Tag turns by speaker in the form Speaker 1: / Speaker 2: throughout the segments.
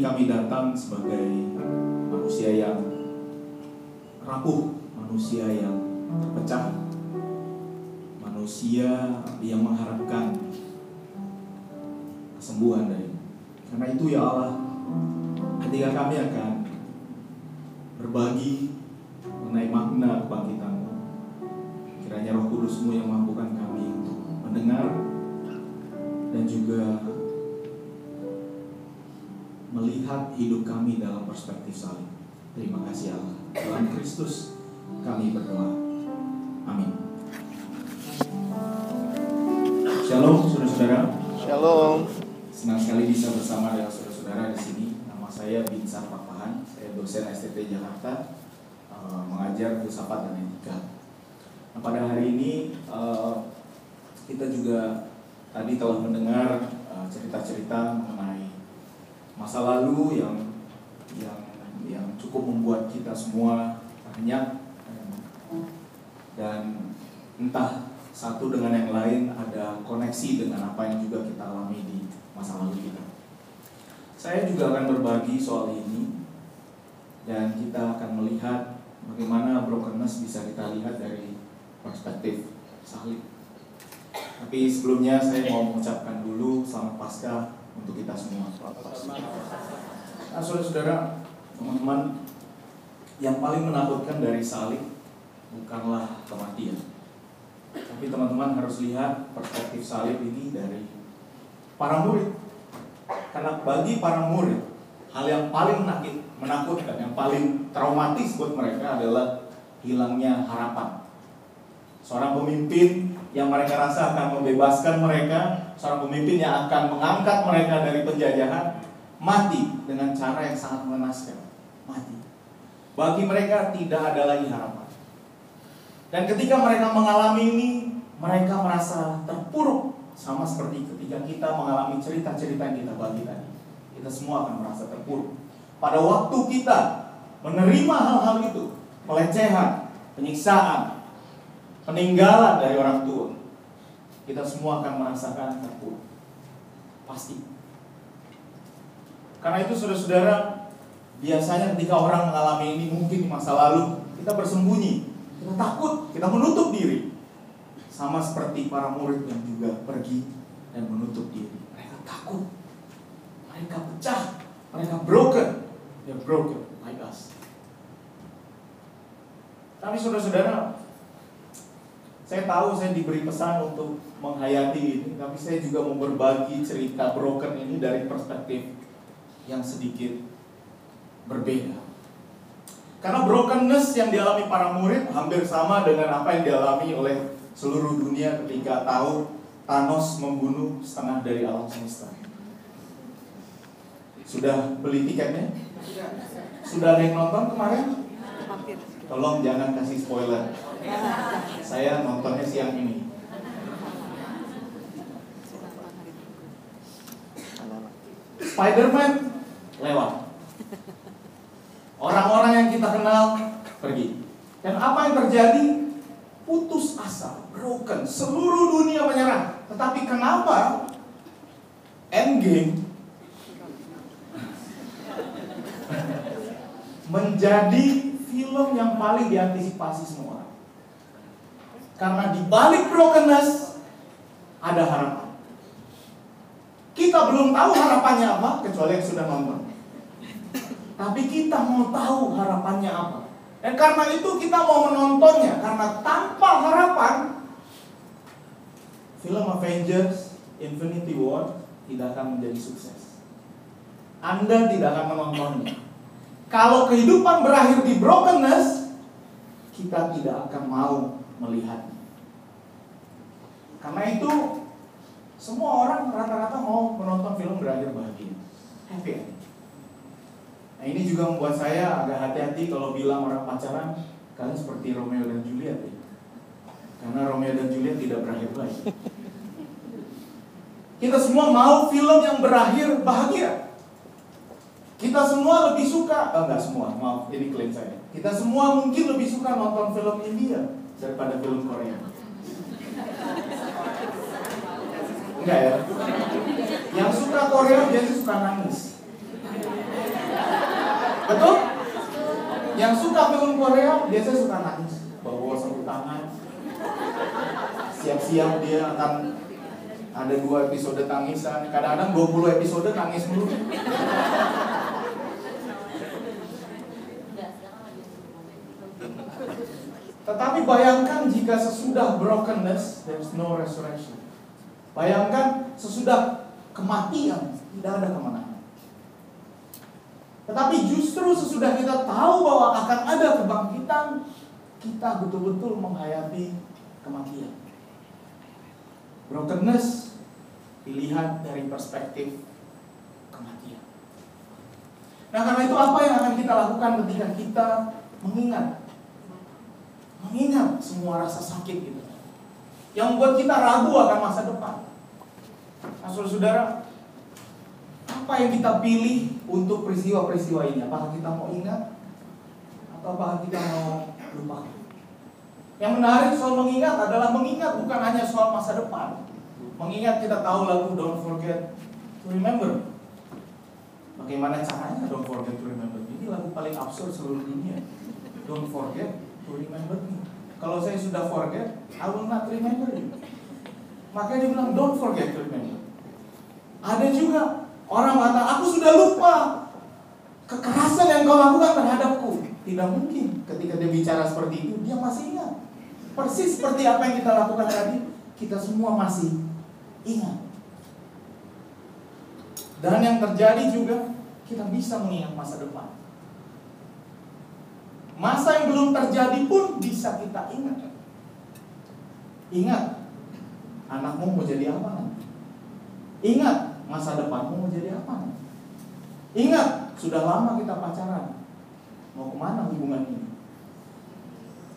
Speaker 1: kami datang sebagai manusia yang rapuh, manusia yang terpecah, manusia yang mengharapkan kesembuhan dari karena itu ya Allah ketika kami akan berbagi mengenai makna kebangkitanmu kiranya roh kudusmu yang mampukan kami untuk mendengar melihat hidup kami dalam perspektif salib terima kasih Allah dalam Kristus kami berdoa amin Shalom saudara-saudara
Speaker 2: Shalom.
Speaker 1: Senang sekali bisa bersama dengan saudara-saudara di sini. Nama saya Binsar Papahan, saya dosen STT Jakarta, eh, mengajar filsafat dan etika. Nah, pada hari ini eh, kita juga tadi telah mendengar eh, cerita-cerita mengenai masa lalu yang yang yang cukup membuat kita semua terhenyak dan entah satu dengan yang lain ada koneksi dengan apa yang juga kita alami di masa lalu kita. Saya juga akan berbagi soal ini dan kita akan melihat bagaimana brokenness bisa kita lihat dari perspektif salib. Tapi sebelumnya saya mau mengucapkan dulu selamat Paskah untuk kita semua. Nah, saudara-saudara, teman-teman, yang paling menakutkan dari salib bukanlah kematian. Tapi teman-teman harus lihat perspektif salib ini dari para murid. Karena bagi para murid, hal yang paling menakut, menakutkan, yang paling traumatis buat mereka adalah hilangnya harapan. Seorang pemimpin yang mereka rasa akan membebaskan mereka, seorang pemimpin yang akan mengangkat mereka dari penjajahan, mati dengan cara yang sangat mengenaskan. Mati. Bagi mereka tidak ada lagi harapan. Dan ketika mereka mengalami ini, mereka merasa terpuruk sama seperti ketika kita mengalami cerita-cerita yang kita bagi tadi. Kita semua akan merasa terpuruk. Pada waktu kita menerima hal-hal itu, pelecehan, penyiksaan, peninggalan dari orang tua, kita semua akan merasakan terpuruk. Pasti. Karena itu saudara-saudara, biasanya ketika orang mengalami ini mungkin di masa lalu, kita bersembunyi, kita takut, kita menutup diri. Sama seperti para murid yang juga pergi dan menutup diri. Mereka takut. Mereka pecah. Mereka broken. They're broken like us. Tapi saudara-saudara, saya tahu saya diberi pesan untuk menghayati ini, tapi saya juga mau berbagi cerita broken ini dari perspektif yang sedikit berbeda. Karena brokenness yang dialami para murid hampir sama dengan apa yang dialami oleh seluruh dunia ketika tahu Thanos membunuh setengah dari alam semesta. Sudah beli tiketnya? Sudah ada yang nonton kemarin? Tolong jangan kasih spoiler. Saya nontonnya siang ini. Spider-Man lewat. Orang-orang yang kita kenal pergi. Dan apa yang terjadi? Putus asa, broken, seluruh dunia menyerah. Tetapi kenapa Endgame menjadi film yang paling diantisipasi semua orang? Karena di balik brokenness ada harapan. Kita belum tahu harapannya apa kecuali yang sudah nonton. Tapi kita mau tahu harapannya apa. Dan karena itu kita mau menontonnya karena tanpa harapan film Avengers Infinity War tidak akan menjadi sukses. Anda tidak akan menontonnya. Kalau kehidupan berakhir di brokenness, kita tidak akan mau melihatnya. Karena itu semua orang rata-rata mau menonton film berakhir bahagia. Happy ending. Nah ini juga membuat saya agak hati-hati kalau bilang orang pacaran kalian seperti Romeo dan Juliet ya. Karena Romeo dan Juliet tidak berakhir baik. Kita semua mau film yang berakhir bahagia. Kita semua lebih suka, oh enggak semua, maaf ini klaim saya. Kita semua mungkin lebih suka nonton film India daripada film Korea? Enggak ya? Yang suka Korea biasanya suka nangis. Betul? Yang suka film Korea biasanya suka nangis. Bawa satu tangan. Siap-siap dia akan ada dua episode tangisan. Kadang-kadang 20 episode nangis mulu. Tetapi bayangkan jika sesudah brokenness, there is no resurrection. Bayangkan sesudah kematian, tidak ada kemenangan. Tetapi justru sesudah kita tahu bahwa akan ada kebangkitan, kita betul-betul menghayati kematian. Brokenness dilihat dari perspektif kematian. Nah karena itu apa yang akan kita lakukan ketika kita mengingat mengingat semua rasa sakit itu yang membuat kita ragu akan masa depan. Nah, saudara, apa yang kita pilih untuk peristiwa-peristiwa ini? Apakah kita mau ingat atau apakah kita mau lupa? Yang menarik soal mengingat adalah mengingat bukan hanya soal masa depan. Mengingat kita tahu lagu Don't Forget to Remember. Bagaimana caranya Don't Forget to Remember? Ini lagu paling absurd seluruh dunia. Don't forget to remember me. Kalau saya sudah forget, I will not remember you. Makanya dia bilang, don't forget to remember. Ada juga orang mengatakan, aku sudah lupa kekerasan yang kau lakukan terhadapku. Tidak mungkin ketika dia bicara seperti itu, dia masih ingat. Persis seperti apa yang kita lakukan tadi, kita semua masih ingat. Dan yang terjadi juga, kita bisa mengingat masa depan. Masa yang belum terjadi pun bisa kita ingat. Ingat, anakmu mau jadi apa? Ingat, masa depanmu mau jadi apa? Ingat, sudah lama kita pacaran. Mau ke mana hubungan ini?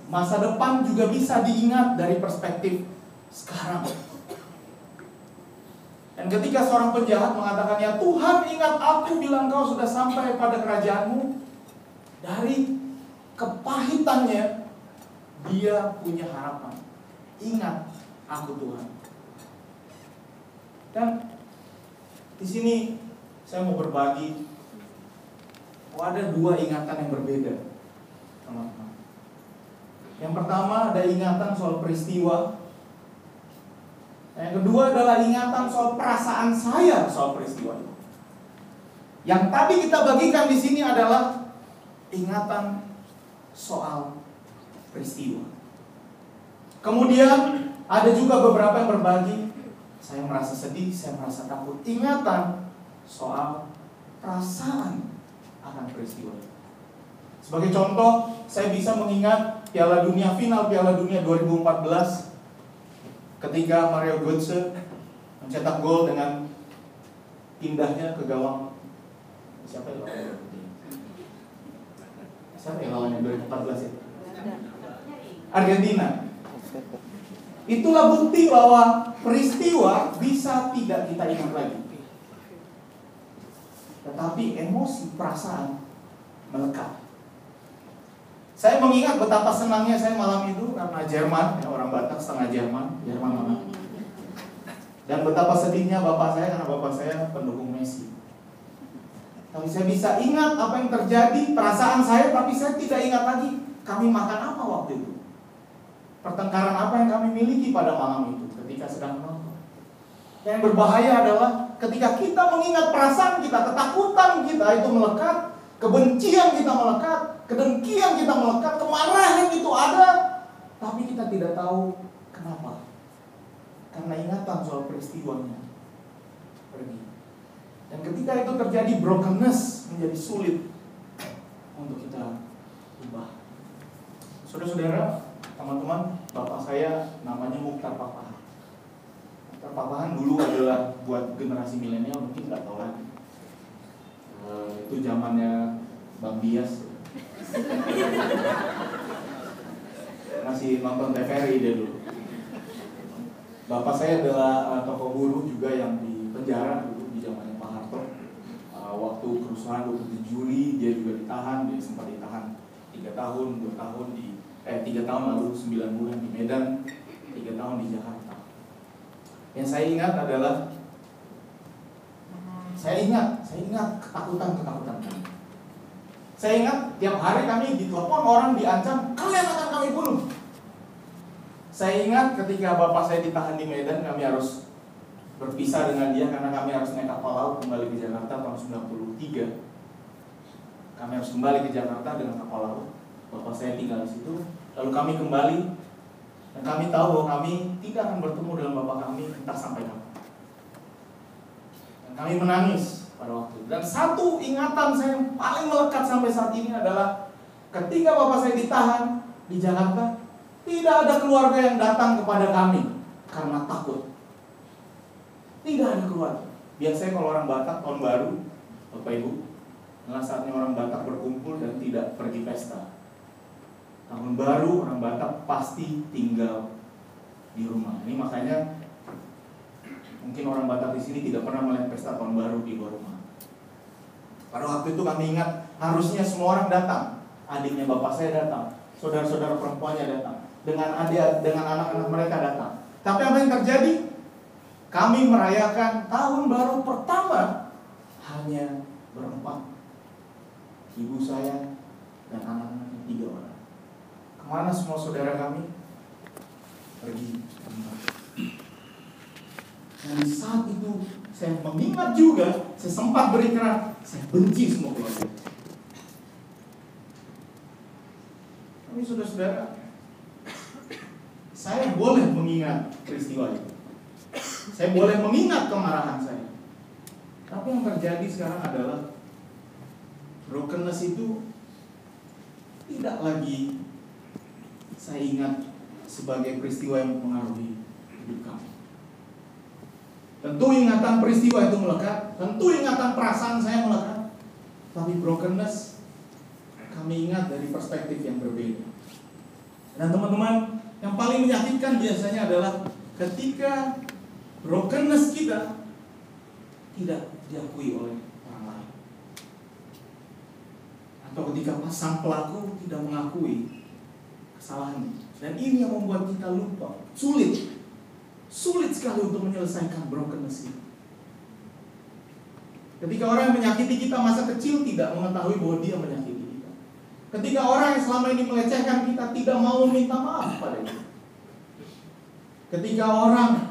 Speaker 1: Masa depan juga bisa diingat dari perspektif sekarang. Dan ketika seorang penjahat mengatakan, ya Tuhan ingat aku bilang kau sudah sampai pada kerajaanmu. Dari kepahitannya dia punya harapan. Ingat aku Tuhan. Dan di sini saya mau berbagi oh, ada dua ingatan yang berbeda, teman-teman. Yang pertama ada ingatan soal peristiwa. Yang kedua adalah ingatan soal perasaan saya soal peristiwa itu. Yang tadi kita bagikan di sini adalah ingatan soal peristiwa. Kemudian ada juga beberapa yang berbagi, saya merasa sedih, saya merasa takut. Ingatan soal perasaan akan peristiwa. Sebagai contoh, saya bisa mengingat Piala Dunia final Piala Dunia 2014 ketika Mario Götze mencetak gol dengan indahnya ke gawang siapa itu? Siapa yang lawannya 2014 itu? Argentina. Itulah bukti bahwa peristiwa bisa tidak kita ingat lagi. Tetapi emosi, perasaan melekat. Saya mengingat betapa senangnya saya malam itu karena Jerman, ya, orang Batak setengah Jerman, Jerman mana? Dan betapa sedihnya bapak saya karena bapak saya pendukung Messi. Tapi saya bisa ingat apa yang terjadi, perasaan saya, tapi saya tidak ingat lagi kami makan apa waktu itu. Pertengkaran apa yang kami miliki pada malam itu ketika sedang menonton. Yang berbahaya adalah ketika kita mengingat perasaan kita, ketakutan kita itu melekat, kebencian kita melekat, kedengkian kita melekat, kemarahan itu ada, tapi kita tidak tahu kenapa. Karena ingatan soal peristiwanya pergi. Dan ketika itu terjadi brokenness menjadi sulit untuk kita ubah. Saudara-saudara, teman-teman, bapak saya namanya Mukhtar Papahan. Mukhtar Papahan dulu adalah buat generasi milenial mungkin nggak tahu lagi. Uh, itu zamannya Bang Bias. Masih nonton TVRI dia dulu. Bapak saya adalah uh, tokoh buruh juga yang di penjara dulu di zamannya Pak Harto. Uh, waktu kerusuhan 27 Juli dia juga ditahan, dia sempat ditahan tiga tahun, dua tahun di eh tiga tahun lalu sembilan bulan di Medan, tiga tahun di Jakarta. Yang saya ingat adalah saya ingat, saya ingat ketakutan-ketakutan kami. Saya ingat tiap hari kami ditelepon orang diancam, kalian akan kami bunuh. Saya ingat ketika bapak saya ditahan di Medan, kami harus berpisah dengan dia karena kami harus naik kapal laut kembali ke Jakarta tahun 93. Kami harus kembali ke Jakarta dengan kapal laut. Bapak saya tinggal di situ. Lalu kami kembali dan kami tahu bahwa kami tidak akan bertemu dengan bapak kami entah sampai kapan. Dan kami menangis pada waktu itu. Dan satu ingatan saya yang paling melekat sampai saat ini adalah ketika bapak saya ditahan di Jakarta, tidak ada keluarga yang datang kepada kami karena takut. Tidak ada keluarga. Biasanya kalau orang Batak tahun baru, Bapak Ibu, adalah saatnya orang Batak berkumpul dan tidak pergi pesta. Tahun baru orang Batak pasti tinggal di rumah. Ini makanya mungkin orang Batak di sini tidak pernah melihat pesta tahun baru di luar rumah. Pada waktu itu kami ingat harusnya semua orang datang. Adiknya bapak saya datang, saudara-saudara perempuannya datang, dengan adik dengan anak-anak mereka datang. Tapi apa yang terjadi? Kami merayakan tahun baru pertama hanya berempat. Ibu saya dan anak-anaknya tiga orang. Ke mana semua saudara kami? Pergi. Dan saat itu saya mengingat juga, saya sempat berikrar, saya benci semua keluarga. Tapi saudara-saudara, saya boleh mengingat peristiwa itu. Saya boleh mengingat kemarahan saya. Tapi yang terjadi sekarang adalah brokenness itu tidak lagi saya ingat sebagai peristiwa yang mempengaruhi hidup kami. Tentu ingatan peristiwa itu melekat, tentu ingatan perasaan saya melekat. Tapi brokenness kami ingat dari perspektif yang berbeda. Dan teman-teman, yang paling menyakitkan biasanya adalah ketika brokenness kita tidak diakui oleh orang lain. Atau ketika pasang pelaku tidak mengakui kesalahannya. Dan ini yang membuat kita lupa, sulit. Sulit sekali untuk menyelesaikan brokenness ini. Ketika orang yang menyakiti kita masa kecil tidak mengetahui bahwa dia menyakiti kita. Ketika orang yang selama ini melecehkan kita tidak mau meminta maaf pada kita. Ketika orang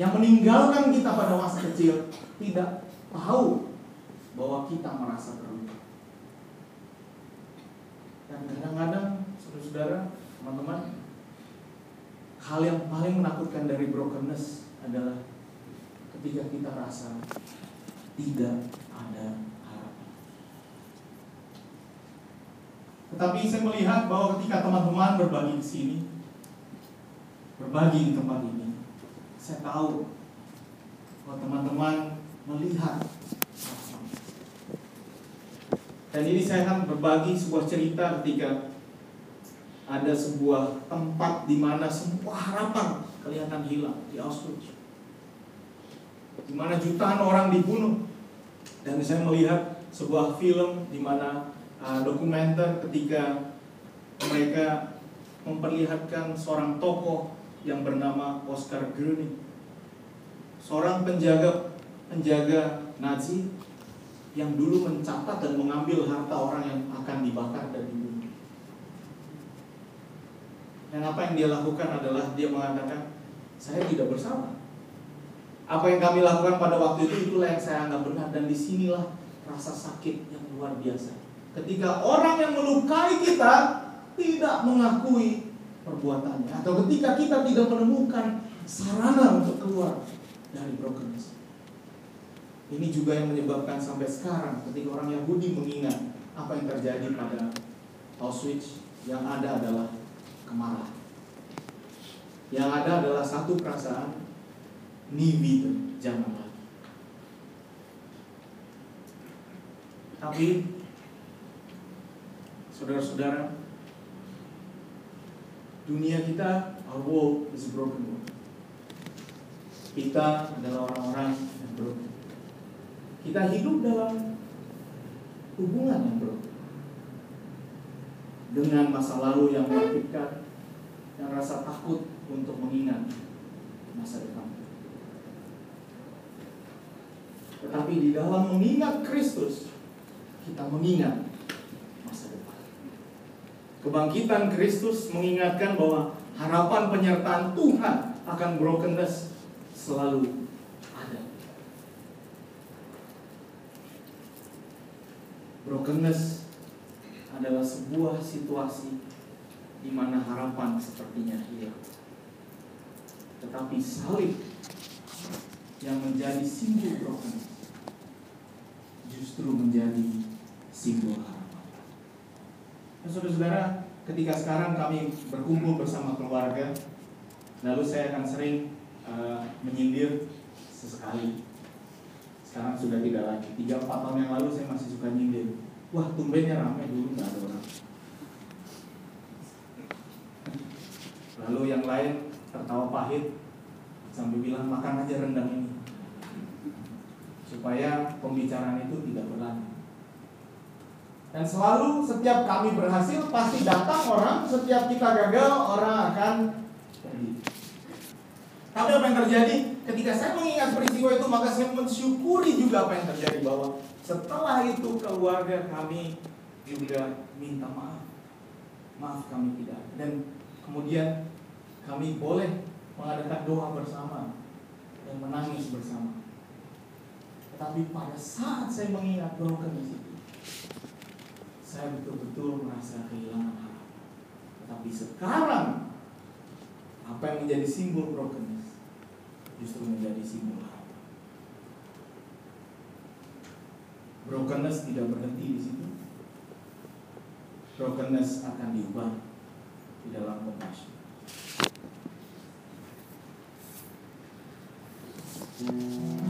Speaker 1: yang meninggalkan kita pada masa kecil tidak tahu bahwa kita merasa terluka. Dan kadang-kadang, saudara-saudara, teman-teman, hal yang paling menakutkan dari brokenness adalah ketika kita rasa tidak ada harapan. Tetapi saya melihat bahwa ketika teman-teman berbagi di sini, berbagi di tempat ini, saya tahu bahwa teman-teman melihat dan ini saya akan berbagi sebuah cerita ketika ada sebuah tempat di mana semua harapan kelihatan hilang di Auschwitz. Di mana jutaan orang dibunuh. Dan saya melihat sebuah film di mana uh, dokumenter ketika mereka memperlihatkan seorang tokoh yang bernama Oscar Gröning. Seorang penjaga penjaga Nazi yang dulu mencatat dan mengambil harta orang yang akan dibakar dan dibunuh. Dan apa yang dia lakukan adalah dia mengatakan, saya tidak bersalah. Apa yang kami lakukan pada waktu itu itulah yang saya anggap benar dan di sinilah rasa sakit yang luar biasa. Ketika orang yang melukai kita tidak mengakui perbuatannya atau ketika kita tidak menemukan sarana untuk keluar dari brokenness. Ini juga yang menyebabkan sampai sekarang ketika orang Yahudi mengingat apa yang terjadi pada Auschwitz yang ada adalah kemarahan. Yang ada adalah satu perasaan nie wieder, jangan. Tapi saudara-saudara, dunia kita, our world is a broken world. Kita adalah orang-orang yang broken. Kita hidup dalam hubungan yang broken. dengan masa lalu yang menyakitkan, yang rasa takut untuk mengingat masa depan. Tetapi di dalam mengingat Kristus, kita mengingat. Kebangkitan Kristus mengingatkan bahwa harapan penyertaan Tuhan akan brokenness selalu ada. Brokenness adalah sebuah situasi di mana harapan sepertinya hilang. Tetapi salib yang menjadi simbol brokenness justru menjadi simbol harapan. Nah, saudara-saudara, ketika sekarang kami berkumpul bersama keluarga, lalu saya akan sering uh, menyindir sesekali. Sekarang sudah tidak lagi. Tiga empat tahun yang lalu saya masih suka nyindir. Wah, tumbennya ramai dulu nggak ada orang. Lalu yang lain tertawa pahit sambil bilang makan aja rendang ini supaya pembicaraan itu tidak berlanjut. Dan selalu setiap kami berhasil pasti datang orang, setiap kita gagal orang akan pergi. Tapi apa yang terjadi? Ketika saya mengingat peristiwa itu maka saya mensyukuri juga apa yang terjadi bahwa setelah itu keluarga kami juga minta maaf. Maaf kami tidak. Dan kemudian kami boleh mengadakan doa bersama dan menangis bersama. Tetapi pada saat saya mengingat brokenness itu, saya betul-betul merasa kehilangan harapan. Tetapi sekarang, apa yang menjadi simbol brokenness justru menjadi simbol harapan. Brokenness tidak berhenti di situ. Brokenness akan diubah di dalam compassion.
Speaker 2: Lost,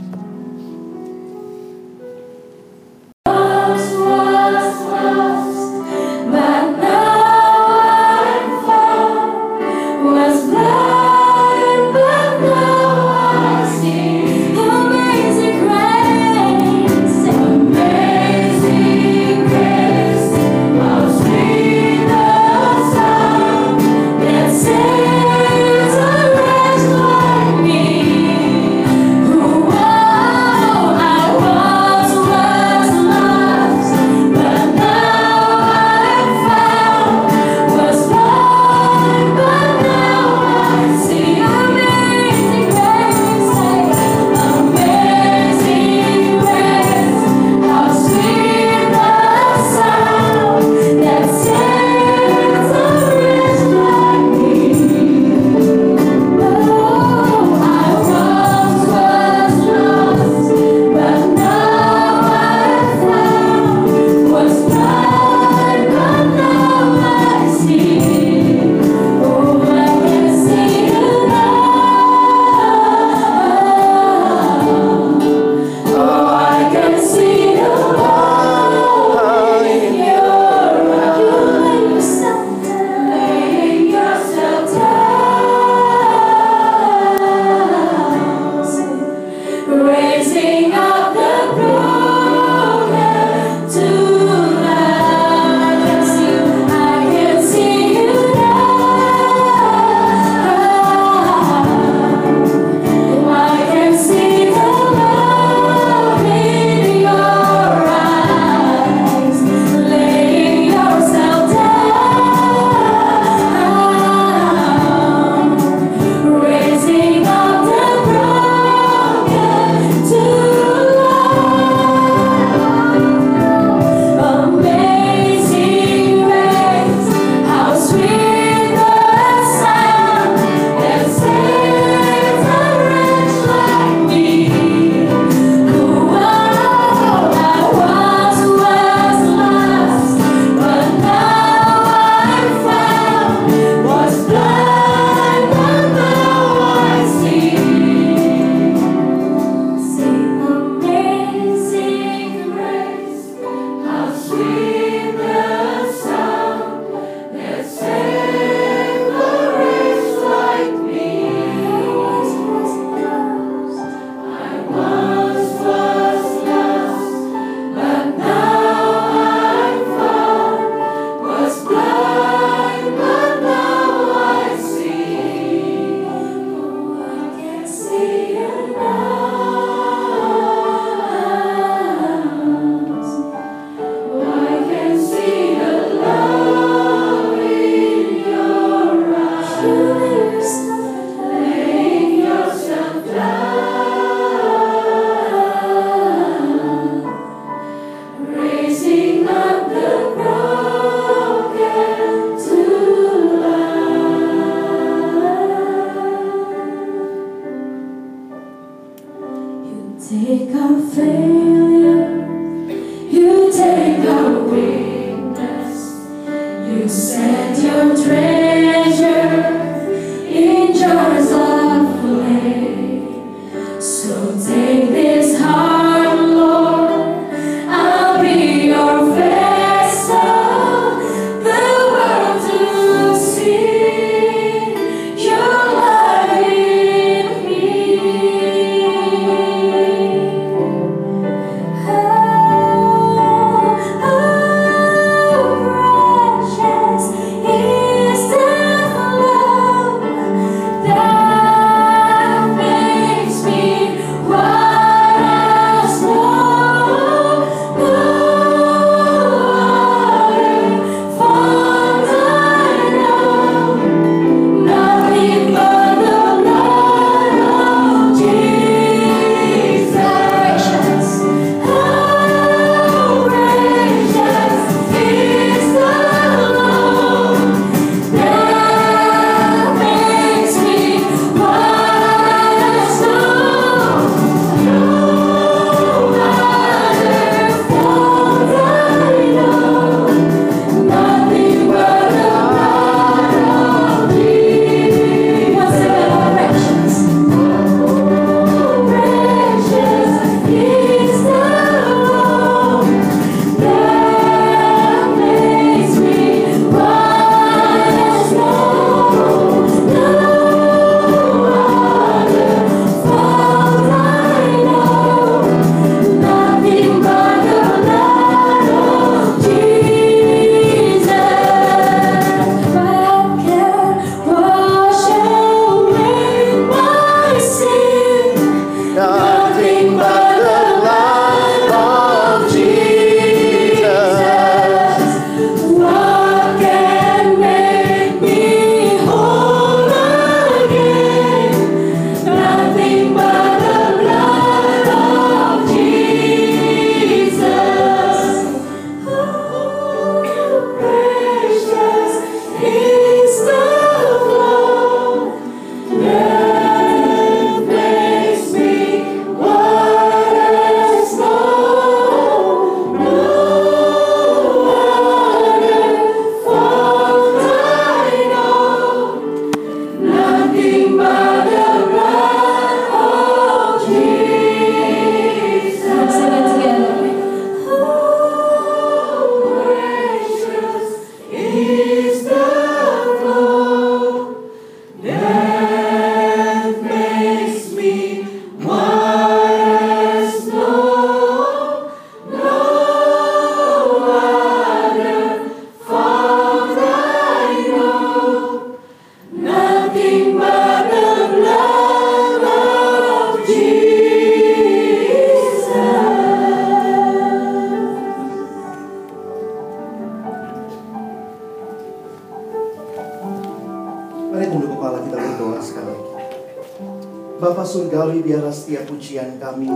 Speaker 3: Biarlah setiap pujian kami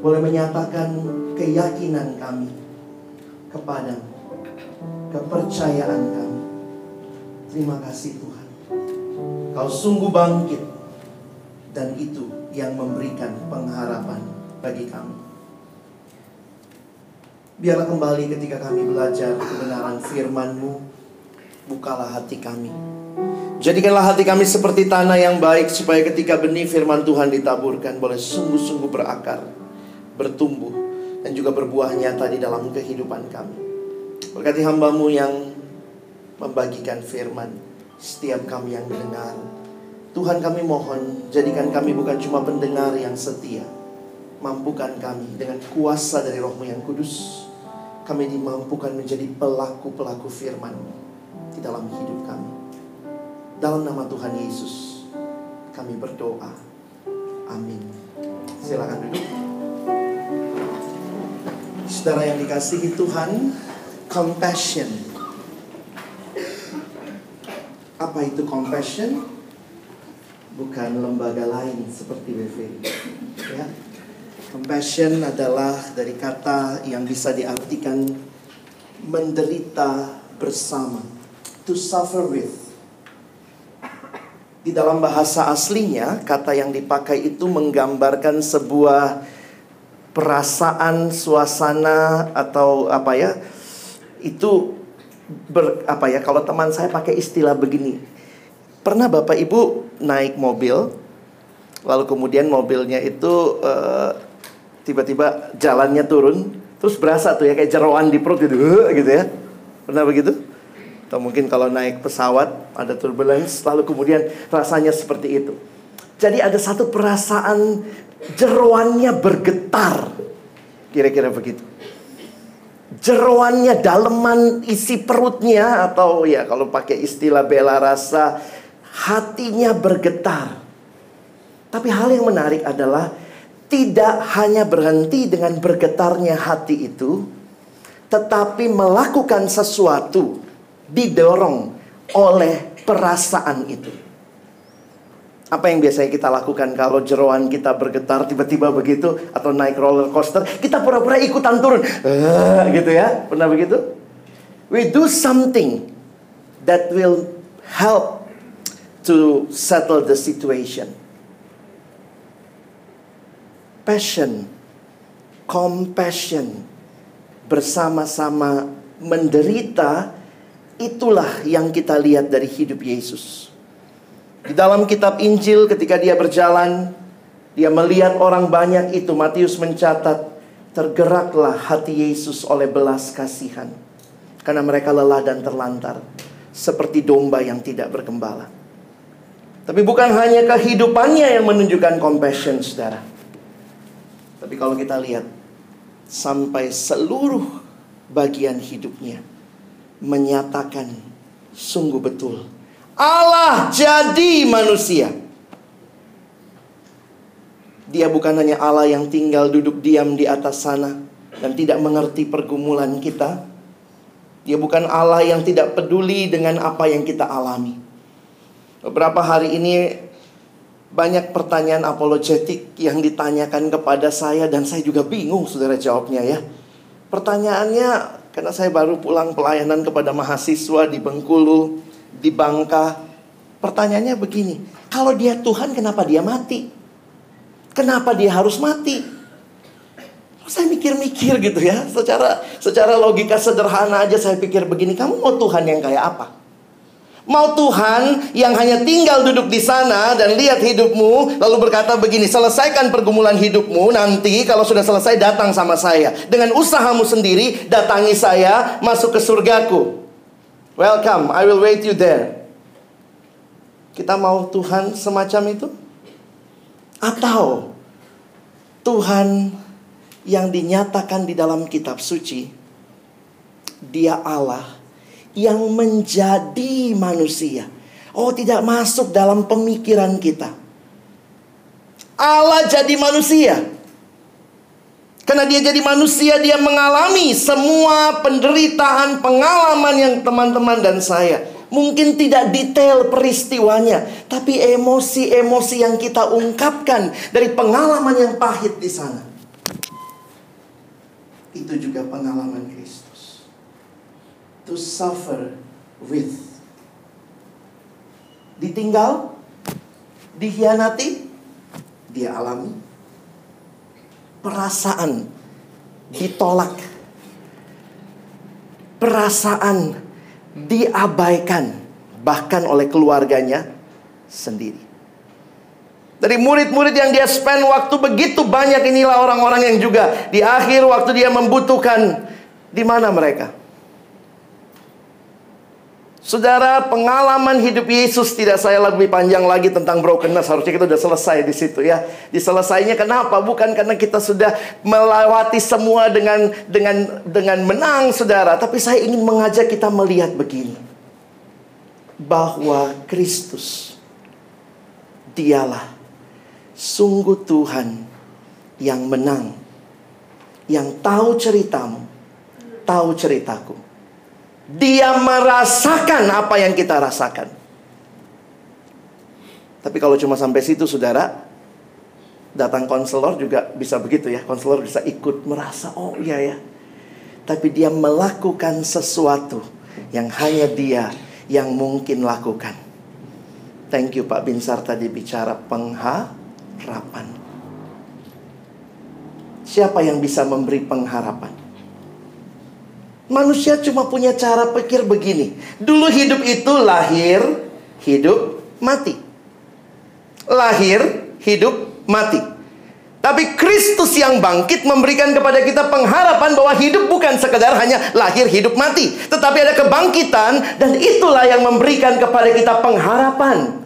Speaker 3: boleh menyatakan keyakinan kami kepadamu, kepercayaan kami. Terima kasih Tuhan. Kau sungguh bangkit dan itu yang memberikan pengharapan bagi kami. Biarlah kembali ketika kami belajar kebenaran firman-Mu, bukalah hati kami. Jadikanlah hati kami seperti tanah yang baik supaya ketika benih firman Tuhan ditaburkan boleh sungguh-sungguh berakar, bertumbuh dan juga berbuah nyata di dalam kehidupan kami. Berkati hambamu yang membagikan firman setiap kami yang mendengar. Tuhan kami mohon jadikan kami bukan cuma pendengar yang setia. Mampukan kami dengan kuasa dari rohmu yang kudus. Kami dimampukan menjadi pelaku-pelaku firman di dalam hidup kami. Dalam nama Tuhan Yesus, kami berdoa. Amin. Silakan duduk. Saudara yang dikasihi Tuhan, compassion. Apa itu compassion? Bukan lembaga lain seperti WVI. Ya. Compassion adalah dari kata yang bisa diartikan menderita bersama. To suffer with. Di dalam bahasa aslinya, kata yang dipakai itu menggambarkan sebuah perasaan, suasana atau apa ya? Itu ber, apa ya? Kalau teman saya pakai istilah begini. Pernah Bapak Ibu naik mobil lalu kemudian mobilnya itu uh, tiba-tiba jalannya turun, terus berasa tuh ya kayak jeroan di perut gitu, gitu ya. Pernah begitu? Atau mungkin kalau naik pesawat ada turbulence lalu kemudian rasanya seperti itu. Jadi ada satu perasaan jeroannya bergetar. Kira-kira begitu. Jeroannya daleman isi perutnya atau ya kalau pakai istilah bela rasa hatinya bergetar. Tapi hal yang menarik adalah tidak hanya berhenti dengan bergetarnya hati itu, tetapi melakukan sesuatu didorong oleh perasaan itu. Apa yang biasanya kita lakukan kalau jeroan kita bergetar tiba-tiba begitu atau naik roller coaster, kita pura-pura ikutan turun. Uh, gitu ya. Pernah begitu? We do something that will help to settle the situation. Passion, compassion, bersama-sama menderita Itulah yang kita lihat dari hidup Yesus. Di dalam kitab Injil ketika dia berjalan, dia melihat orang banyak itu, Matius mencatat, tergeraklah hati Yesus oleh belas kasihan. Karena mereka lelah dan terlantar, seperti domba yang tidak bergembala. Tapi bukan hanya kehidupannya yang menunjukkan compassion, saudara. Tapi kalau kita lihat, sampai seluruh bagian hidupnya, menyatakan sungguh betul Allah jadi manusia. Dia bukan hanya Allah yang tinggal duduk diam di atas sana dan tidak mengerti pergumulan kita. Dia bukan Allah yang tidak peduli dengan apa yang kita alami. Beberapa hari ini banyak pertanyaan apologetik yang ditanyakan kepada saya dan saya juga bingung saudara jawabnya ya. Pertanyaannya karena saya baru pulang pelayanan kepada mahasiswa di Bengkulu, di Bangka. Pertanyaannya begini, kalau dia Tuhan kenapa dia mati? Kenapa dia harus mati? Saya mikir-mikir gitu ya, secara secara logika sederhana aja saya pikir begini, kamu mau Tuhan yang kayak apa? Mau Tuhan yang hanya tinggal duduk di sana dan lihat hidupmu lalu berkata begini, selesaikan pergumulan hidupmu nanti kalau sudah selesai datang sama saya. Dengan usahamu sendiri datangi saya masuk ke surgaku. Welcome, I will wait you there. Kita mau Tuhan semacam itu? Atau Tuhan yang dinyatakan di dalam kitab suci, dia Allah yang menjadi manusia. Oh, tidak masuk dalam pemikiran kita. Allah jadi manusia. Karena dia jadi manusia, dia mengalami semua penderitaan, pengalaman yang teman-teman dan saya. Mungkin tidak detail peristiwanya, tapi emosi-emosi yang kita ungkapkan dari pengalaman yang pahit di sana. Itu juga pengalaman Kristus to suffer with. Ditinggal, dihianati, dia alami. Perasaan ditolak. Perasaan diabaikan bahkan oleh keluarganya sendiri. Dari murid-murid yang dia spend waktu begitu banyak inilah orang-orang yang juga di akhir waktu dia membutuhkan di mana mereka? Saudara, pengalaman hidup Yesus tidak saya lebih panjang lagi tentang brokenness. Harusnya kita sudah selesai di situ ya. Diselesainya kenapa? Bukan karena kita sudah melewati semua dengan dengan dengan menang, Saudara, tapi saya ingin mengajak kita melihat begini. Bahwa Kristus dialah sungguh Tuhan yang menang. Yang tahu ceritamu, tahu ceritaku dia merasakan apa yang kita rasakan. Tapi kalau cuma sampai situ saudara, datang konselor juga bisa begitu ya. Konselor bisa ikut merasa, oh iya ya. Tapi dia melakukan sesuatu yang hanya dia yang mungkin lakukan. Thank you Pak Binsar tadi bicara pengharapan. Siapa yang bisa memberi pengharapan? Manusia cuma punya cara pikir begini. Dulu hidup itu lahir, hidup, mati. Lahir, hidup, mati. Tapi Kristus yang bangkit memberikan kepada kita pengharapan bahwa hidup bukan sekedar hanya lahir, hidup, mati. Tetapi ada kebangkitan dan itulah yang memberikan kepada kita pengharapan.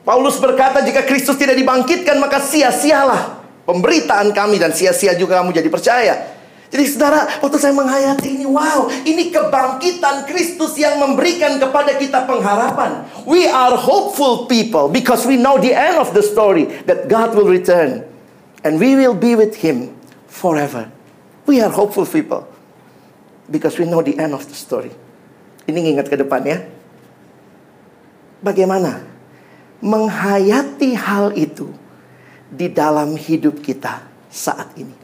Speaker 3: Paulus berkata jika Kristus tidak dibangkitkan maka sia-sialah pemberitaan kami dan sia-sia juga kamu jadi percaya. Jadi saudara, waktu saya menghayati ini, wow, ini kebangkitan Kristus yang memberikan kepada kita pengharapan. We are hopeful people because we know the end of the story that God will return and we will be with Him forever. We are hopeful people because we know the end of the story. Ini ingat ke depan ya. Bagaimana menghayati hal itu di dalam hidup kita saat ini?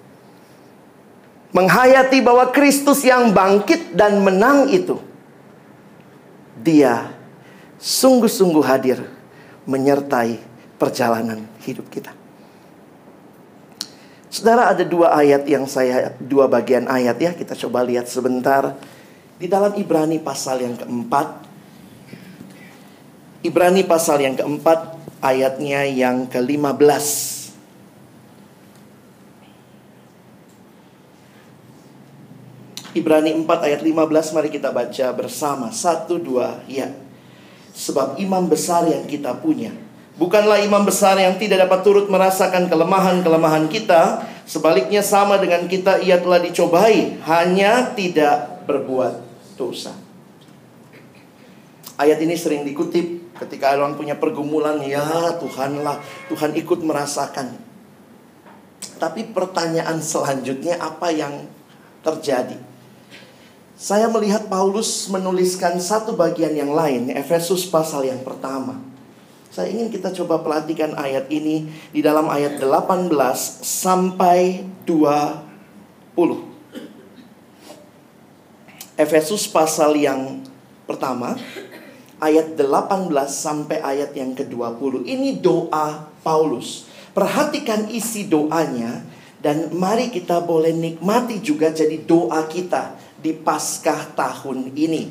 Speaker 3: Menghayati bahwa Kristus yang bangkit dan menang itu, Dia sungguh-sungguh hadir menyertai perjalanan hidup kita. Saudara ada dua ayat yang saya dua bagian ayat ya kita coba lihat sebentar di dalam Ibrani pasal yang keempat. Ibrani pasal yang keempat ayatnya yang ke-15. Ibrani 4 ayat 15 mari kita baca bersama. Satu, dua, ya. Sebab imam besar yang kita punya. Bukanlah imam besar yang tidak dapat turut merasakan kelemahan-kelemahan kita. Sebaliknya sama dengan kita ia telah dicobai. Hanya tidak berbuat dosa. Ayat ini sering dikutip ketika orang punya pergumulan. Ya Tuhanlah, Tuhan ikut merasakan. Tapi pertanyaan selanjutnya apa yang terjadi? Saya melihat Paulus menuliskan satu bagian yang lain, Efesus pasal yang pertama. Saya ingin kita coba perhatikan ayat ini di dalam ayat 18 sampai 20. Efesus pasal yang pertama, ayat 18 sampai ayat yang ke-20. Ini doa Paulus. Perhatikan isi doanya dan mari kita boleh nikmati juga jadi doa kita di Paskah tahun ini.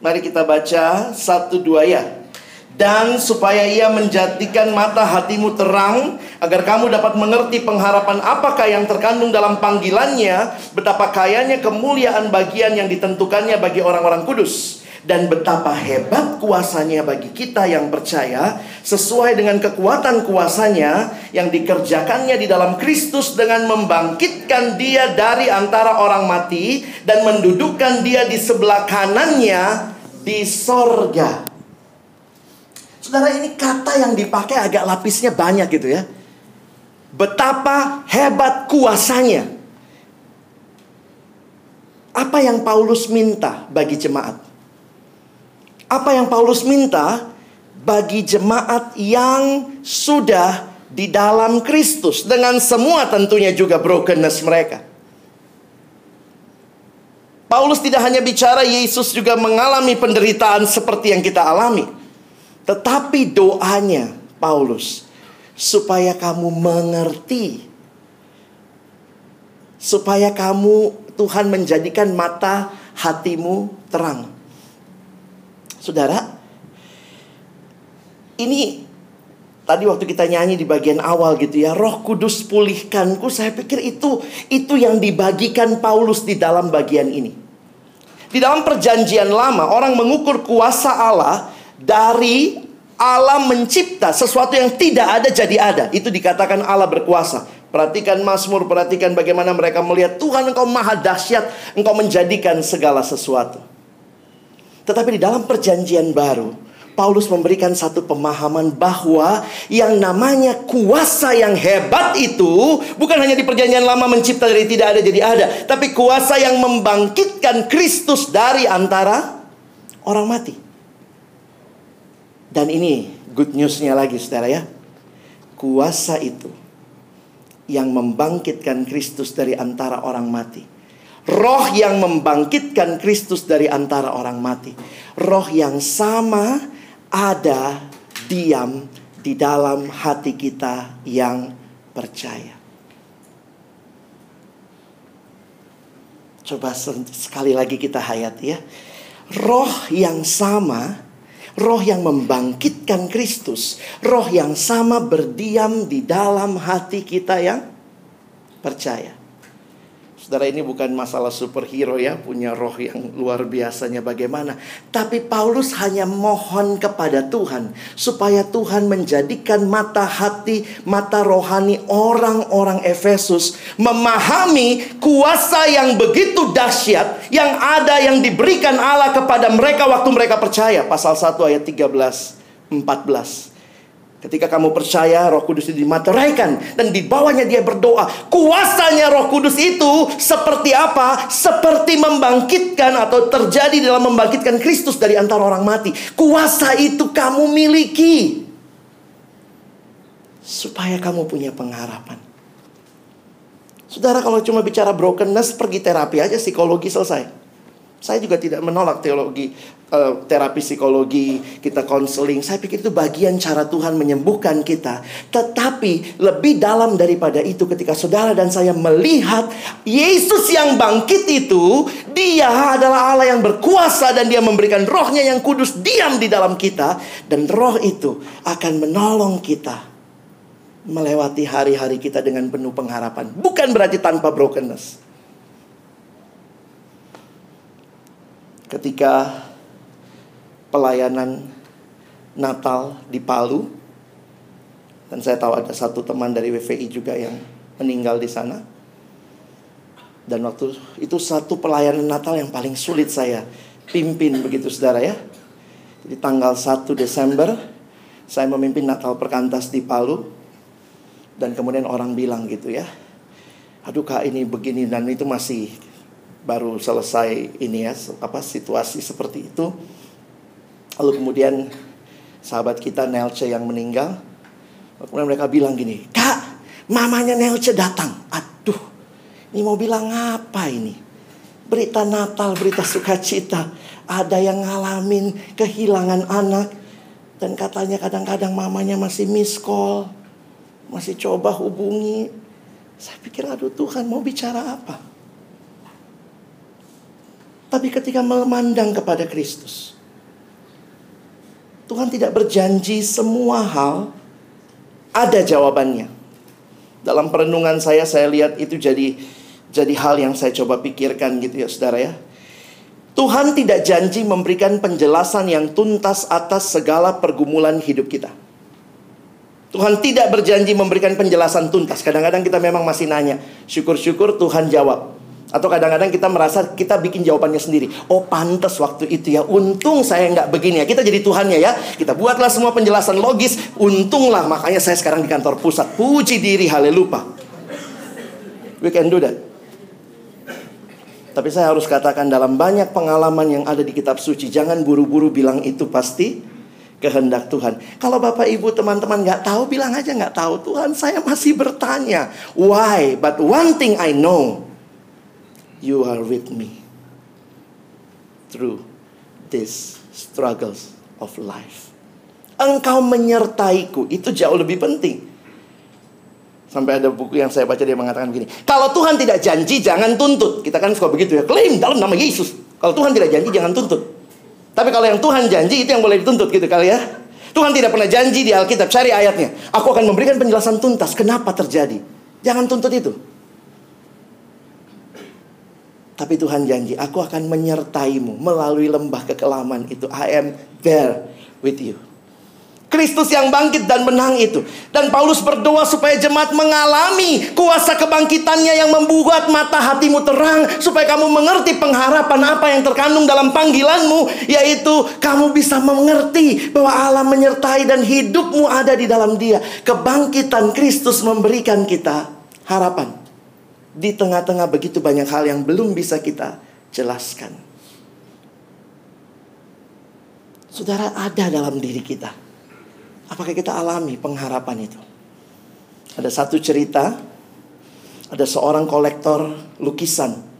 Speaker 3: Mari kita baca satu dua ya. Dan supaya ia menjadikan mata hatimu terang Agar kamu dapat mengerti pengharapan apakah yang terkandung dalam panggilannya Betapa kayanya kemuliaan bagian yang ditentukannya bagi orang-orang kudus dan betapa hebat kuasanya bagi kita yang percaya sesuai dengan kekuatan kuasanya yang dikerjakannya di dalam Kristus dengan membangkitkan dia dari antara orang mati dan mendudukkan dia di sebelah kanannya di sorga. Saudara ini kata yang dipakai agak lapisnya banyak gitu ya. Betapa hebat kuasanya. Apa yang Paulus minta bagi jemaat? Apa yang Paulus minta bagi jemaat yang sudah di dalam Kristus dengan semua tentunya juga brokenness mereka. Paulus tidak hanya bicara Yesus juga mengalami penderitaan seperti yang kita alami. Tetapi doanya Paulus supaya kamu mengerti supaya kamu Tuhan menjadikan mata hatimu terang. Saudara, ini tadi waktu kita nyanyi di bagian awal gitu ya, Roh Kudus pulihkanku, saya pikir itu itu yang dibagikan Paulus di dalam bagian ini. Di dalam perjanjian lama, orang mengukur kuasa Allah dari Allah mencipta sesuatu yang tidak ada jadi ada. Itu dikatakan Allah berkuasa. Perhatikan Mazmur, perhatikan bagaimana mereka melihat Tuhan engkau maha dahsyat, engkau menjadikan segala sesuatu. Tetapi di dalam perjanjian baru, Paulus memberikan satu pemahaman bahwa yang namanya kuasa yang hebat itu bukan hanya di perjanjian lama mencipta dari tidak ada jadi ada, tapi kuasa yang membangkitkan Kristus dari antara orang mati. Dan ini good newsnya lagi saudara ya. Kuasa itu yang membangkitkan Kristus dari antara orang mati Roh yang membangkitkan Kristus dari antara orang mati. Roh yang sama ada diam di dalam hati kita yang percaya. Coba sekali lagi kita hayati ya. Roh yang sama, roh yang membangkitkan Kristus, roh yang sama berdiam di dalam hati kita yang percaya. Saudara ini bukan masalah superhero ya, punya roh yang luar biasanya bagaimana. Tapi Paulus hanya mohon kepada Tuhan supaya Tuhan menjadikan mata hati, mata rohani orang-orang Efesus memahami kuasa yang begitu dahsyat yang ada yang diberikan Allah kepada mereka waktu mereka percaya. Pasal 1 ayat 13 14. Ketika kamu percaya roh kudus itu dimateraikan Dan di bawahnya dia berdoa Kuasanya roh kudus itu seperti apa? Seperti membangkitkan atau terjadi dalam membangkitkan Kristus dari antara orang mati. Kuasa itu kamu miliki. Supaya kamu punya pengharapan. Saudara kalau cuma bicara brokenness Pergi terapi aja psikologi selesai saya juga tidak menolak teologi uh, terapi psikologi, kita konseling. Saya pikir itu bagian cara Tuhan menyembuhkan kita. Tetapi lebih dalam daripada itu ketika saudara dan saya melihat Yesus yang bangkit itu, dia adalah Allah yang berkuasa dan dia memberikan rohnya yang kudus diam di dalam kita. Dan roh itu akan menolong kita melewati hari-hari kita dengan penuh pengharapan. Bukan berarti tanpa brokenness. Ketika pelayanan Natal di Palu dan saya tahu ada satu teman dari WVI juga yang meninggal di sana. Dan waktu itu satu pelayanan Natal yang paling sulit saya pimpin begitu saudara ya. Jadi tanggal 1 Desember saya memimpin Natal perkantas di Palu dan kemudian orang bilang gitu ya. Aduh kak ini begini dan itu masih baru selesai ini ya apa situasi seperti itu. Lalu kemudian sahabat kita Nelce yang meninggal kemudian mereka bilang gini kak mamanya Nelce datang. Aduh ini mau bilang apa ini? Berita Natal berita sukacita ada yang ngalamin kehilangan anak. Dan katanya kadang-kadang mamanya masih miss call masih coba hubungi. Saya pikir aduh Tuhan mau bicara apa tapi ketika memandang kepada Kristus, Tuhan tidak berjanji semua hal ada jawabannya. Dalam perenungan saya saya lihat itu jadi jadi hal yang saya coba pikirkan gitu ya Saudara ya. Tuhan tidak janji memberikan penjelasan yang tuntas atas segala pergumulan hidup kita. Tuhan tidak berjanji memberikan penjelasan tuntas. Kadang-kadang kita memang masih nanya. Syukur-syukur Tuhan jawab. Atau kadang-kadang kita merasa kita bikin jawabannya sendiri. Oh pantas waktu itu ya. Untung saya nggak begini ya. Kita jadi Tuhannya ya. Kita buatlah semua penjelasan logis. Untunglah makanya saya sekarang di kantor pusat. Puji diri haleluya. We can do that. Tapi saya harus katakan dalam banyak pengalaman yang ada di kitab suci. Jangan buru-buru bilang itu pasti kehendak Tuhan. Kalau Bapak Ibu teman-teman nggak tahu, bilang aja nggak tahu. Tuhan saya masih bertanya. Why? But one thing I know you are with me through these struggles of life. Engkau menyertaiku, itu jauh lebih penting. Sampai ada buku yang saya baca dia mengatakan begini, kalau Tuhan tidak janji jangan tuntut. Kita kan suka begitu ya, klaim dalam nama Yesus. Kalau Tuhan tidak janji jangan tuntut. Tapi kalau yang Tuhan janji itu yang boleh dituntut gitu kali ya. Tuhan tidak pernah janji di Alkitab, cari ayatnya. Aku akan memberikan penjelasan tuntas kenapa terjadi. Jangan tuntut itu. Tapi Tuhan janji, aku akan menyertaimu melalui lembah kekelaman itu. I am there with you. Kristus yang bangkit dan menang itu. Dan Paulus berdoa supaya jemaat mengalami kuasa kebangkitannya yang membuat mata hatimu terang. Supaya kamu mengerti pengharapan apa yang terkandung dalam panggilanmu. Yaitu kamu bisa mengerti bahwa Allah menyertai dan hidupmu ada di dalam dia. Kebangkitan Kristus memberikan kita harapan di tengah-tengah begitu banyak hal yang belum bisa kita jelaskan. Saudara ada dalam diri kita. Apakah kita alami pengharapan itu? Ada satu cerita, ada seorang kolektor lukisan.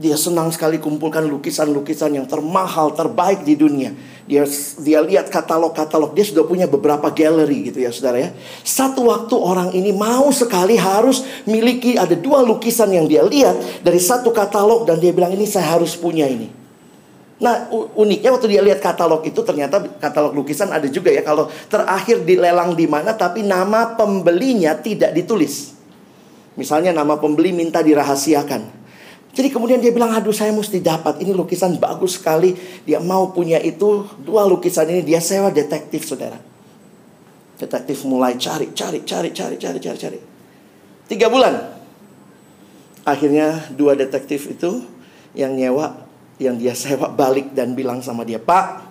Speaker 3: Dia senang sekali kumpulkan lukisan-lukisan yang termahal, terbaik di dunia. Dia dia lihat katalog-katalog, dia sudah punya beberapa galeri gitu ya saudara ya. Satu waktu orang ini mau sekali harus miliki ada dua lukisan yang dia lihat dari satu katalog dan dia bilang ini saya harus punya ini. Nah uniknya waktu dia lihat katalog itu ternyata katalog lukisan ada juga ya kalau terakhir dilelang di mana tapi nama pembelinya tidak ditulis. Misalnya nama pembeli minta dirahasiakan. Jadi kemudian dia bilang, aduh saya mesti dapat. Ini lukisan bagus sekali. Dia mau punya itu. Dua lukisan ini dia sewa detektif saudara. Detektif mulai cari, cari, cari, cari, cari, cari, cari. Tiga bulan. Akhirnya dua detektif itu yang nyewa, yang dia sewa balik dan bilang sama dia, Pak,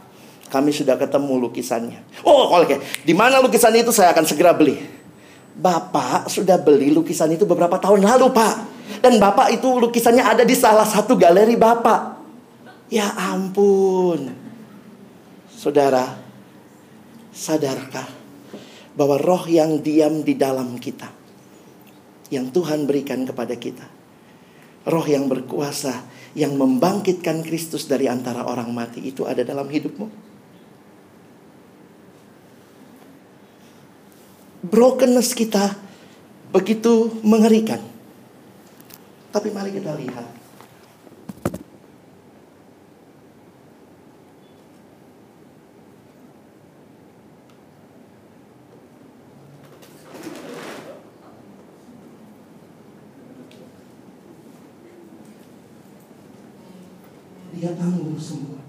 Speaker 3: kami sudah ketemu lukisannya. Oh, oke. Di mana lukisan itu saya akan segera beli. Bapak sudah beli lukisan itu beberapa tahun lalu, Pak. Dan Bapak itu lukisannya ada di salah satu galeri Bapak. Ya ampun. Saudara, sadarkah bahwa roh yang diam di dalam kita yang Tuhan berikan kepada kita. Roh yang berkuasa yang membangkitkan Kristus dari antara orang mati itu ada dalam hidupmu. Brokenness kita begitu mengerikan. Tapi mari kita lihat. Dia tanggung semua.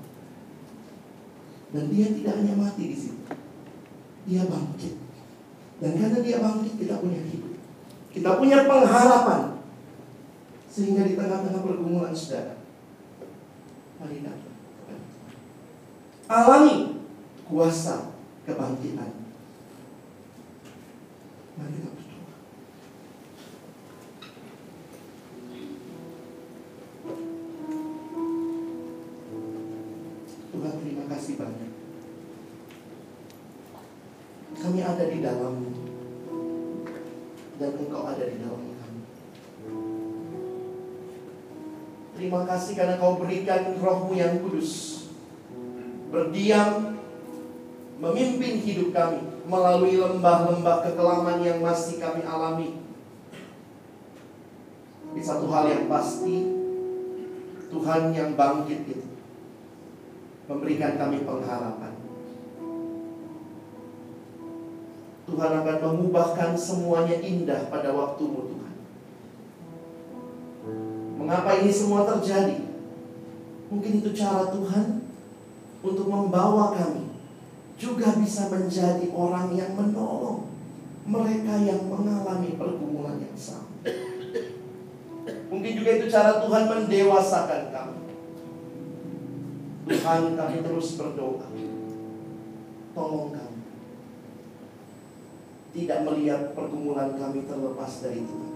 Speaker 3: Dan dia tidak hanya mati di situ. Dia bangkit. Dan karena dia bangkit kita punya hidup. Kita punya pengharapan. Sehingga di tengah-tengah pergumulan saudara. Mari datang Alami kuasa kebangkitan. Mari kita berdoa. Tuhan terima kasih banyak. Kami ada di dalammu Dan engkau ada di dalam Terima kasih karena kau berikan rohmu yang kudus. Berdiam Memimpin hidup kami Melalui lembah-lembah kekelaman yang masih kami alami. Di satu hal yang pasti Tuhan yang bangkit itu Memberikan kami pengharapan. Tuhan akan mengubahkan semuanya indah pada waktumu Tuhan Mengapa ini semua terjadi? Mungkin itu cara Tuhan untuk membawa kami juga bisa menjadi orang yang menolong mereka yang mengalami pergumulan yang sama. Mungkin juga itu cara Tuhan mendewasakan kami. Tuhan kami terus berdoa. Tolong kami. Tidak melihat pergumulan kami terlepas dari Tuhan.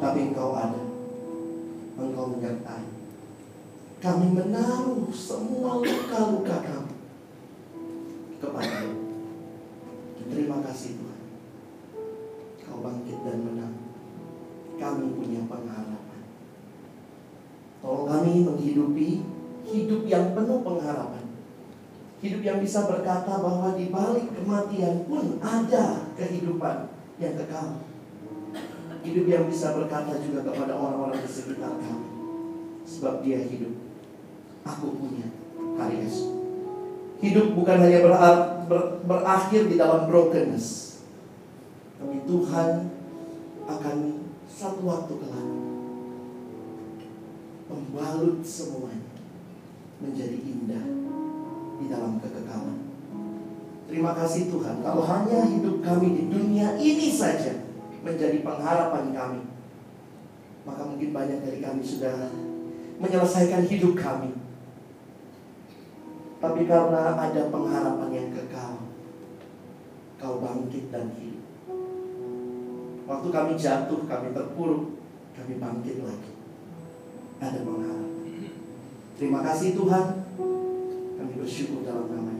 Speaker 3: Tapi engkau ada. Engkau menyertai Kami menaruh semua luka-luka kami Kepada Terima kasih Tuhan. Kau bangkit dan menang. Kami punya pengharapan. Tolong kami menghidupi Hidup yang penuh pengharapan. Hidup yang bisa berkata bahwa di balik kematian pun ada kehidupan yang kekal. Hidup yang bisa berkata juga kepada orang-orang di sekitar kami. Sebab dia hidup. Aku punya hari esok. Hidup bukan hanya ber, ber, berakhir di dalam brokenness. Tapi Tuhan akan satu waktu kelak membalut semuanya menjadi indah di dalam kekekalan. Terima kasih Tuhan. Kalau hanya hidup kami di dunia ini saja, menjadi pengharapan kami. Maka mungkin banyak dari kami sudah menyelesaikan hidup kami. Tapi karena ada pengharapan yang kekal, kau bangkit dan hidup. Waktu kami jatuh, kami terpuruk, kami bangkit lagi. Ada pengharapan. Terima kasih Tuhan. Kami bersyukur dalam nama